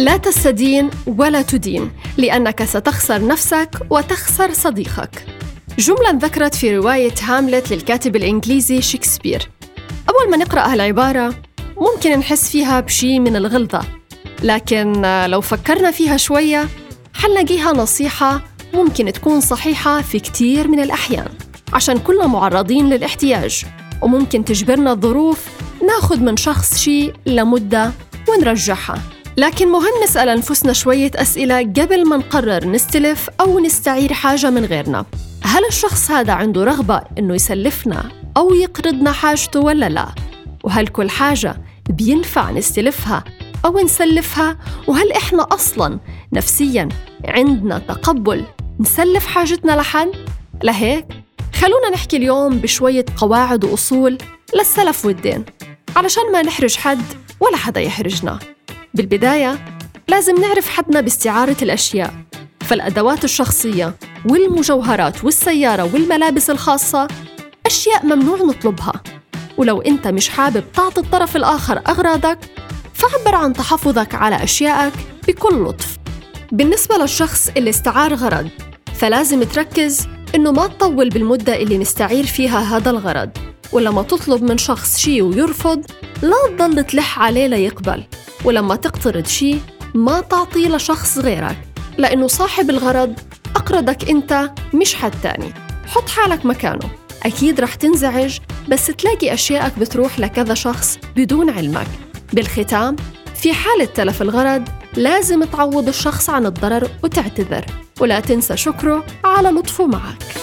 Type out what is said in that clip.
لا تستدين ولا تدين لأنك ستخسر نفسك وتخسر صديقك. جملة ذكرت في رواية هاملت للكاتب الإنجليزي شكسبير. أول ما نقرأ هالعبارة ممكن نحس فيها بشي من الغلظة لكن لو فكرنا فيها شوية حنلاقيها نصيحة ممكن تكون صحيحة في كتير من الأحيان عشان كلنا معرضين للاحتياج. وممكن تجبرنا الظروف ناخد من شخص شي لمدة ونرجعها. لكن مهم نسأل أنفسنا شوية أسئلة قبل ما نقرر نستلف أو نستعير حاجة من غيرنا هل الشخص هذا عنده رغبة إنه يسلفنا أو يقرضنا حاجته ولا لا؟ وهل كل حاجة بينفع نستلفها أو نسلفها؟ وهل إحنا أصلاً نفسياً عندنا تقبل نسلف حاجتنا لحد؟ لهيك خلونا نحكي اليوم بشوية قواعد وأصول للسلف والدين علشان ما نحرج حد ولا حدا يحرجنا بالبداية لازم نعرف حدنا باستعارة الأشياء فالأدوات الشخصية والمجوهرات والسيارة والملابس الخاصة أشياء ممنوع نطلبها. ولو أنت مش حابب تعطي الطرف الآخر أغراضك فعبر عن تحفظك على أشيائك بكل لطف. بالنسبة للشخص اللي استعار غرض فلازم تركز إنه ما تطول بالمدة اللي مستعير فيها هذا الغرض. ولما تطلب من شخص شي ويرفض لا تضل تلح عليه ليقبل. ولما تقترض شي ما تعطيه لشخص غيرك لأنه صاحب الغرض أقرضك أنت مش حد تاني. حط حالك مكانه. أكيد رح تنزعج بس تلاقي أشيائك بتروح لكذا شخص بدون علمك. بالختام في حالة تلف الغرض لازم تعوض الشخص عن الضرر وتعتذر. ولا تنسى شكره على لطفه معك.